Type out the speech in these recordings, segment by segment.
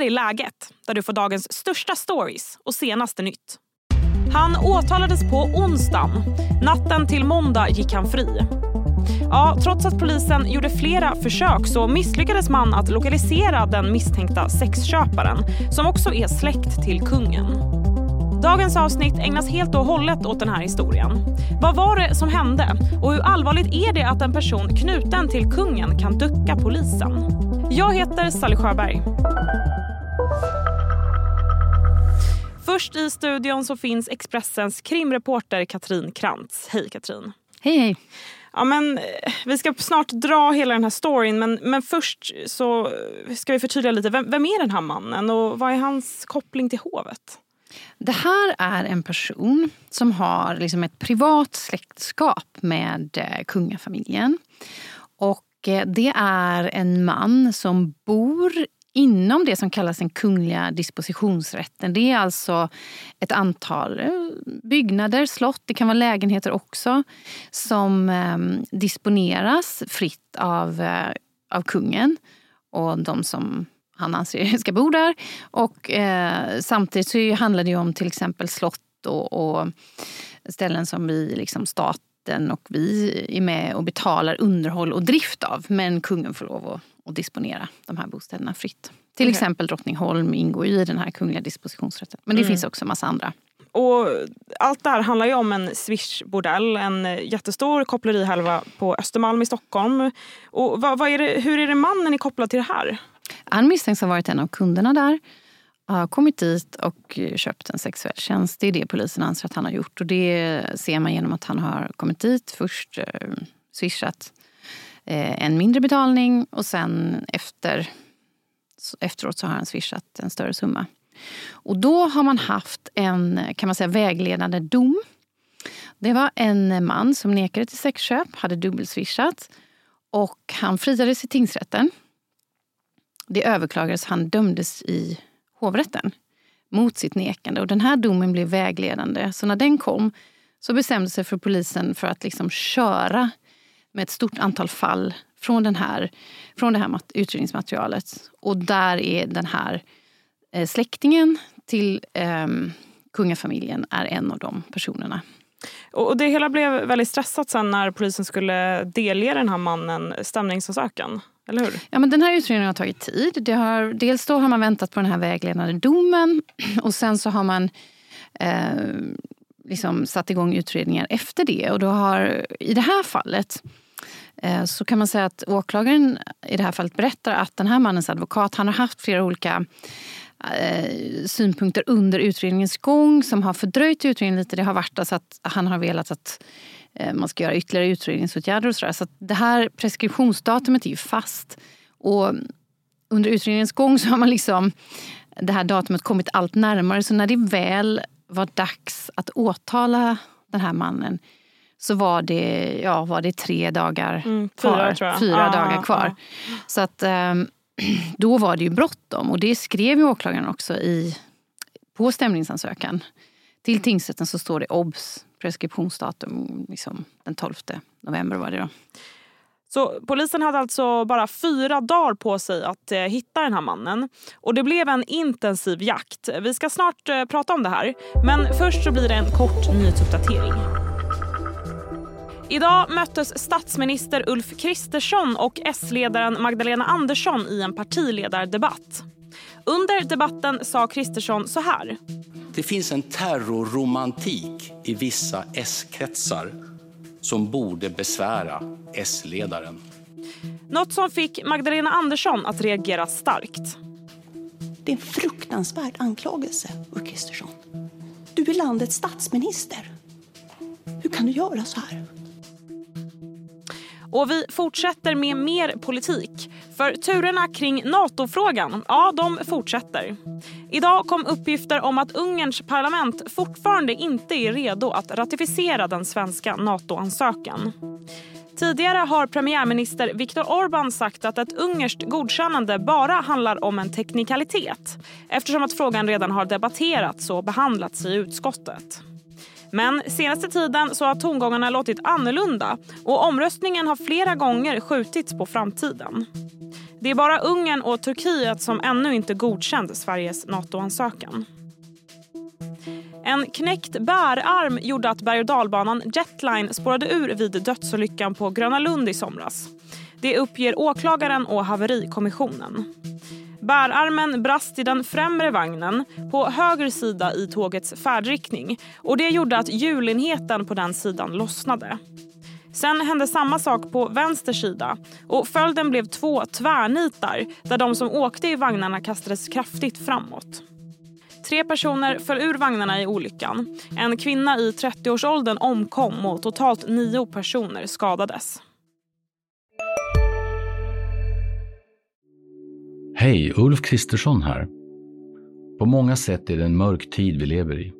här är läget, där du får dagens största stories och senaste nytt. Han åtalades på onsdagen. Natten till måndag gick han fri. Ja, trots att polisen gjorde flera försök så misslyckades man att lokalisera den misstänkta sexköparen som också är släkt till kungen. Dagens avsnitt ägnas helt och hållet åt den här historien. Vad var det som hände och hur allvarligt är det att en person knuten till kungen kan ducka polisen? Jag heter Sally Sjöberg. Först i studion så finns Expressens krimreporter Katrin Krantz. Hej Katrin. Hej hej. Ja, men, eh, vi ska snart dra hela den här storyn men, men först så ska vi förtydliga lite. Vem, vem är den här mannen och vad är hans koppling till hovet? Det här är en person som har liksom ett privat släktskap med eh, kungafamiljen. Och eh, det är en man som bor inom det som kallas den kungliga dispositionsrätten. Det är alltså ett antal eh, byggnader, slott, det kan vara lägenheter också som eh, disponeras fritt av, eh, av kungen och de som han anser ska bo där. Och eh, samtidigt så handlar det om till exempel slott och, och ställen som vi, liksom staten och vi är med och betalar underhåll och drift av. Men kungen får lov att, att disponera de här bostäderna fritt. Till okay. exempel Drottningholm ingår i den här kungliga dispositionsrätten. Men det mm. finns också en massa andra. Och allt det här handlar ju om en Swish-bordell, en jättestor kopplerihalva på Östermalm i Stockholm. Och vad, vad är det, hur är det mannen är kopplad till det här? Han misstänks ha varit en av kunderna där har kommit dit och köpt en sexuell tjänst. Det är det polisen anser att han har gjort. Och det ser man genom att han har kommit dit, först eh, swishat eh, Eh, en mindre betalning och sen efter, efteråt så har han swishat en större summa. Och då har man haft en kan man säga, vägledande dom. Det var en man som nekade till sexköp, hade dubbelswishat och han friades i tingsrätten. Det överklagades, han dömdes i hovrätten mot sitt nekande. Och den här domen blev vägledande. Så när den kom så bestämde sig för polisen för att liksom köra med ett stort antal fall från, den här, från det här utredningsmaterialet. Och där är den här eh, släktingen till eh, kungafamiljen är en av de personerna. Och det hela blev väldigt stressat sen när polisen skulle delge den här mannen stämningsansökan. Eller hur? Ja, men den här utredningen har tagit tid. Har, dels då har man väntat på den här vägledande domen och sen så har man eh, liksom satt igång utredningar efter det. Och då har, I det här fallet eh, så kan man säga att åklagaren i det här fallet berättar att den här mannens advokat han har haft flera olika eh, synpunkter under utredningens gång som har fördröjt utredningen lite. Det har varit alltså att han har velat att eh, man ska göra ytterligare utredningsåtgärder och sådär. Så det här preskriptionsdatumet är ju fast. Och under utredningens gång så har man liksom det här datumet kommit allt närmare. Så när det väl var dags att åtala den här mannen så var det, ja, var det tre dagar mm, kvar. Fyra, fyra ah, dagar kvar. Ah. Så att ehm, då var det ju bråttom. Och det skrev ju åklagaren också i, på stämningsansökan. Till tingsrätten så står det obs preskriptionsdatum liksom, den 12 november var det då. Så polisen hade alltså bara fyra dagar på sig att eh, hitta den här mannen. Och det blev en intensiv jakt. Vi ska snart eh, prata om det här. Men först så blir det en kort nyhetsuppdatering. Idag möttes statsminister Ulf Kristersson och S-ledaren Magdalena Andersson i en partiledardebatt. Under debatten sa Kristersson så här. Det finns en terrorromantik i vissa S-kretsar som borde besvära S-ledaren. Något som fick Magdalena Andersson att reagera starkt. Det är en fruktansvärd anklagelse, Ulf Kristersson. Du är landets statsminister. Hur kan du göra så här? Och vi fortsätter med mer politik. För turerna kring NATO-frågan, ja de fortsätter. Idag kom uppgifter om att Ungerns parlament fortfarande inte är redo att ratificera den svenska NATO-ansökan. Tidigare har premiärminister Viktor Orbán sagt att ett ungerskt godkännande bara handlar om en teknikalitet eftersom att frågan redan har debatterats och behandlats i utskottet. Men senaste tiden så har tongångarna låtit annorlunda och omröstningen har flera gånger skjutits på framtiden. Det är bara Ungern och Turkiet som ännu inte godkänt Sveriges NATO-ansökan. En knäckt bärarm gjorde att berg och dalbanan Jetline spårade ur vid dödsolyckan på Gröna Lund i somras. Det uppger åklagaren och haverikommissionen. Bärarmen brast i den främre vagnen på höger sida i tågets färdriktning och det gjorde att hjulenheten på den sidan lossnade. Sen hände samma sak på vänster sida och följden blev två tvärnitar där de som åkte i vagnarna kastades kraftigt framåt. Tre personer föll ur vagnarna i olyckan. En kvinna i 30-årsåldern omkom och totalt nio personer skadades. Hej, Ulf Kristersson här. På många sätt är det en mörk tid vi lever i.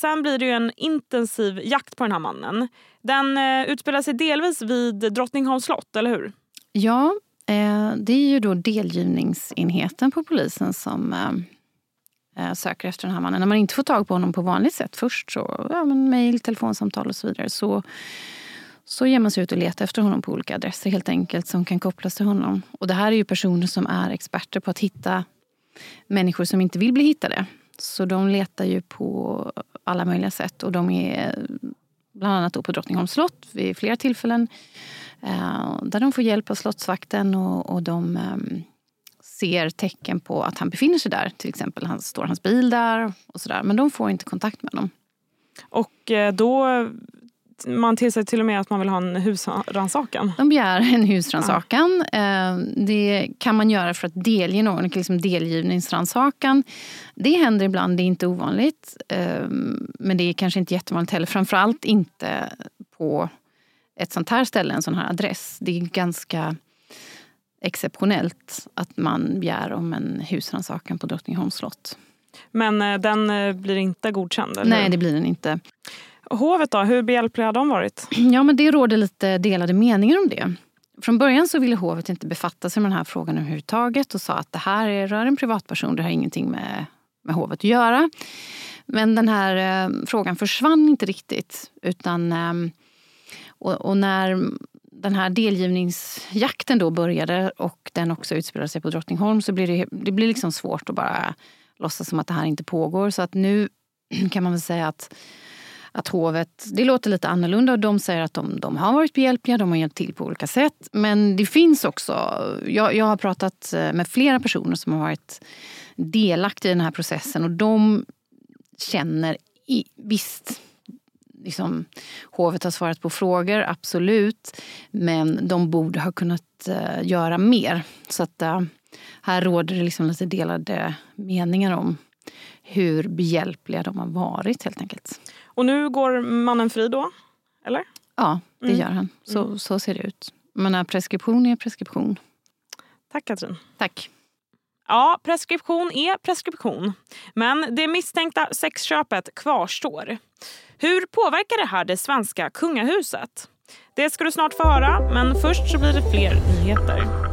Sen blir det ju en intensiv jakt på den här mannen. Den eh, utspelar sig delvis vid Drottningholms slott, eller hur? Ja, eh, det är ju då delgivningsenheten på polisen som eh, eh, söker efter den här mannen. När man inte får tag på honom på vanligt sätt först, så ja, mejl, telefonsamtal och så vidare, så, så ger man sig ut och letar efter honom på olika adresser helt enkelt som kan kopplas till honom. Och det här är ju personer som är experter på att hitta människor som inte vill bli hittade. Så de letar ju på alla möjliga sätt. Och de är eh, bland annat på Drottningholms slott vid flera tillfällen. Eh, där de får hjälp av slottsvakten och, och de um, ser tecken på att han befinner sig där. Till exempel han, står hans bil där. och sådär. Men de får inte kontakt med honom. Och eh, då man tillsätter till och med att man vill ha en husrannsakan. De begär en husrannsakan. Ja. Det kan man göra för att delge någon, liksom delgivningsrannsakan. Det händer ibland, det är inte ovanligt. Men det är kanske inte jättevanligt heller. Framförallt inte på ett sånt här ställe, en sån här adress. Det är ganska exceptionellt att man begär om en husrannsakan på Drottningholms slott. Men eh, den eh, blir inte godkänd? Eller? Nej, det blir den inte. Hovet då, hur behjälpliga har de varit? Ja, men det råder lite delade meningar om det. Från början så ville hovet inte befatta sig med den här frågan överhuvudtaget och sa att det här rör en privatperson, det har ingenting med, med hovet att göra. Men den här eh, frågan försvann inte riktigt. Utan, eh, och, och, när den här delgivningsjakten då började och den också utspelade sig på Drottningholm så blir det, det blir liksom svårt att bara låtsas som att det här inte pågår. Så att nu kan man väl säga att att hovet, det låter lite annorlunda och de säger att de, de har varit behjälpliga, de har hjälpt till på olika sätt. Men det finns också, jag, jag har pratat eh, med flera personer som har varit delaktiga i den här processen och de känner, i, visst, liksom, hovet har svarat på frågor, absolut. Men de borde ha kunnat uh, göra mer. Så att uh, här råder det liksom lite delade meningar om hur behjälpliga de har varit helt enkelt. Och nu går mannen fri då? Eller? Ja, det mm. gör han. Så, mm. så ser det ut. Men preskription är preskription. Tack Katrin. Tack. Ja, preskription är preskription. Men det misstänkta sexköpet kvarstår. Hur påverkar det här det svenska kungahuset? Det ska du snart få höra, men först så blir det fler nyheter.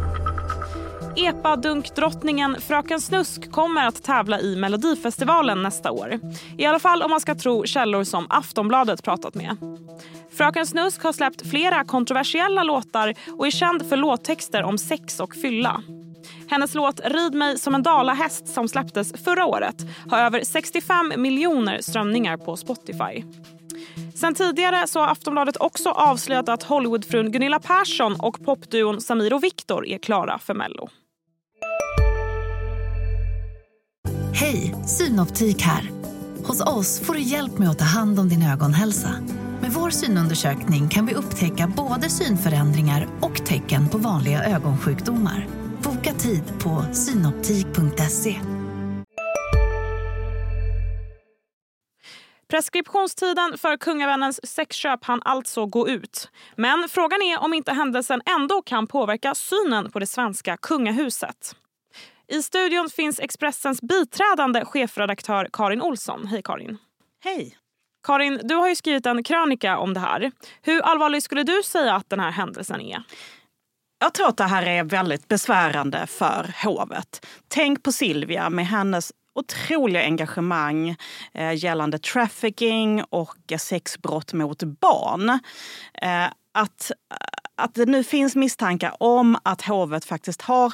Epadunkdrottningen Fröken Snusk kommer att tävla i Melodifestivalen nästa år. I alla fall om man ska tro källor som Aftonbladet pratat med. Fröken Snusk har släppt flera kontroversiella låtar och är känd för låttexter om sex och fylla. Hennes låt Rid mig som en dalahäst som släpptes förra året har över 65 miljoner strömningar på Spotify. Sen tidigare så har Aftonbladet också avslöjat att Hollywoodfrun Gunilla Persson och popduon Samir och Viktor är klara för Mello. Hej, Synoptik här. Hos oss får du hjälp med att ta hand om din ögonhälsa. Med vår synundersökning kan vi upptäcka både synförändringar och tecken på vanliga ögonsjukdomar. Boka tid på synoptik.se. Preskriptionstiden för kungavännens sexköp hann alltså gå ut. Men frågan är om inte händelsen ändå kan påverka synen på det svenska kungahuset. I studion finns Expressens biträdande chefredaktör Karin Olsson. Hej Karin. Hej. Karin, du har ju skrivit en krönika om det här. Hur allvarlig skulle du säga att den här händelsen är? Jag tror att det här är väldigt besvärande för hovet. Tänk på Silvia med hennes otroliga engagemang eh, gällande trafficking och sexbrott mot barn. Eh, att, att det nu finns misstankar om att hovet faktiskt har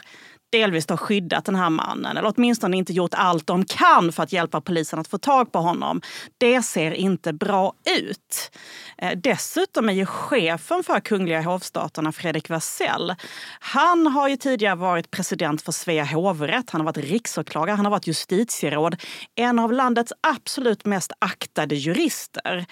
delvis har skyddat den här mannen eller åtminstone inte gjort allt de kan för att hjälpa polisen att få tag på honom. Det ser inte bra ut. Eh, dessutom är ju chefen för Kungliga hovstaterna, Fredrik Wersäll, han har ju tidigare varit president för Svea hovrätt, han har varit riksåklagare, han har varit justitieråd. En av landets absolut mest aktade jurister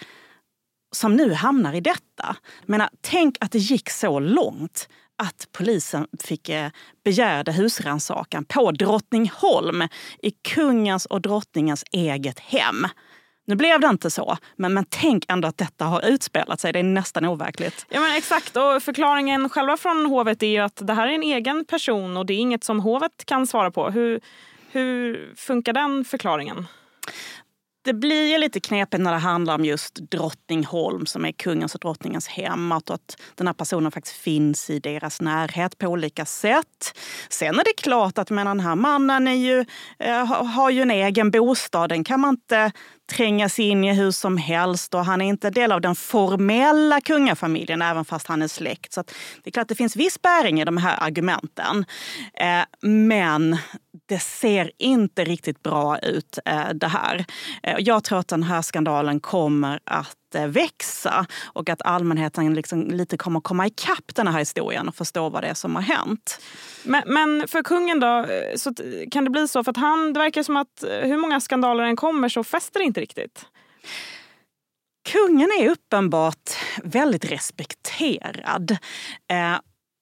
som nu hamnar i detta. Menar, tänk att det gick så långt att polisen fick eh, begärde husrannsakan på Drottningholm i kungens och drottningens eget hem. Nu blev det inte så, men, men tänk ändå att detta har utspelat sig. Det är nästan overkligt. Ja, men exakt, och förklaringen själva från hovet är ju att det här är en egen person och det är inget som hovet kan svara på. Hur, hur funkar den förklaringen? Det blir ju lite knepigt när det handlar om just Drottningholm som är kungens och drottningens hem. Att, att den här personen faktiskt finns i deras närhet på olika sätt. Sen är det klart att men den här mannen är ju, eh, har ju en egen bostad. Den kan man inte tränga sig in i hur som helst och han är inte del av den formella kungafamiljen även fast han är släkt. Så det är klart att det finns viss bäring i de här argumenten. Eh, men det ser inte riktigt bra ut eh, det här. Eh, jag tror att den här skandalen kommer att växa och att allmänheten liksom lite kommer komma ikapp den här historien och förstå vad det är som har hänt. Men, men för kungen då, så kan det bli så? För att han, det verkar som att hur många skandaler än kommer så fäster det inte riktigt. Kungen är uppenbart väldigt respekterad. Eh,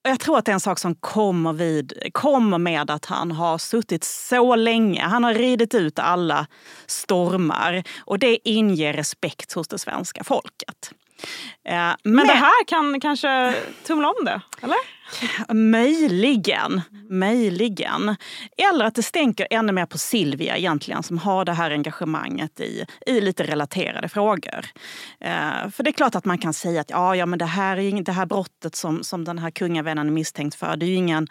jag tror att det är en sak som kommer, vid, kommer med att han har suttit så länge. Han har ridit ut alla stormar och det inger respekt hos det svenska folket. Eh, men, Men det här kan kanske tumla om det, eller? Möjligen. Möjligen. Eller att det stänker ännu mer på Silvia egentligen som har det här engagemanget i, i lite relaterade frågor. Eh, för det är klart att man kan säga att ja, ja, men det, här är, det här brottet som, som den här kungavännen är misstänkt för det är ju ingen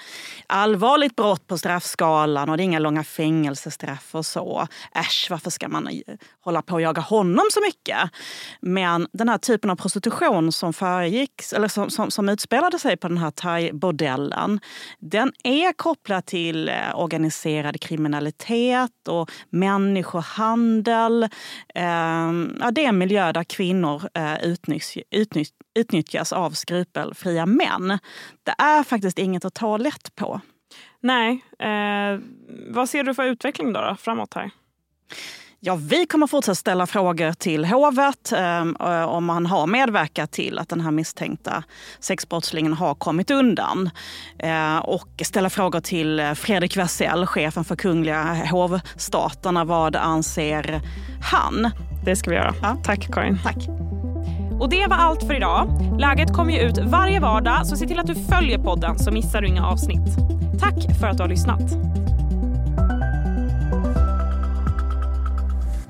allvarligt brott på straffskalan och det är inga långa fängelsestraff och så. Äsch, varför ska man eh, hålla på och jaga honom så mycket? Men den här typen av prostitution som föregicks, eller som, som, som utspelade sig på den här thai bordellen, den är kopplad till eh, organiserad kriminalitet och människohandel. Ehm, ja, det är en miljö där kvinnor eh, utnyttjas av skrupelfria män. Det är faktiskt inget att ta lätt på. Nej. Eh, vad ser du för utveckling då, då framåt här? Ja, vi kommer fortsätta ställa frågor till hovet eh, om man har medverkat till att den här misstänkta sexbrottslingen har kommit undan. Eh, och ställa frågor till Fredrik Wersäll, chefen för Kungliga hovstaterna. Vad anser han? Det ska vi göra. Ja. Tack Karin. Tack. Och det var allt för idag. Läget kommer ju ut varje vardag så se till att du följer podden så missar du inga avsnitt. Tack för att du har lyssnat.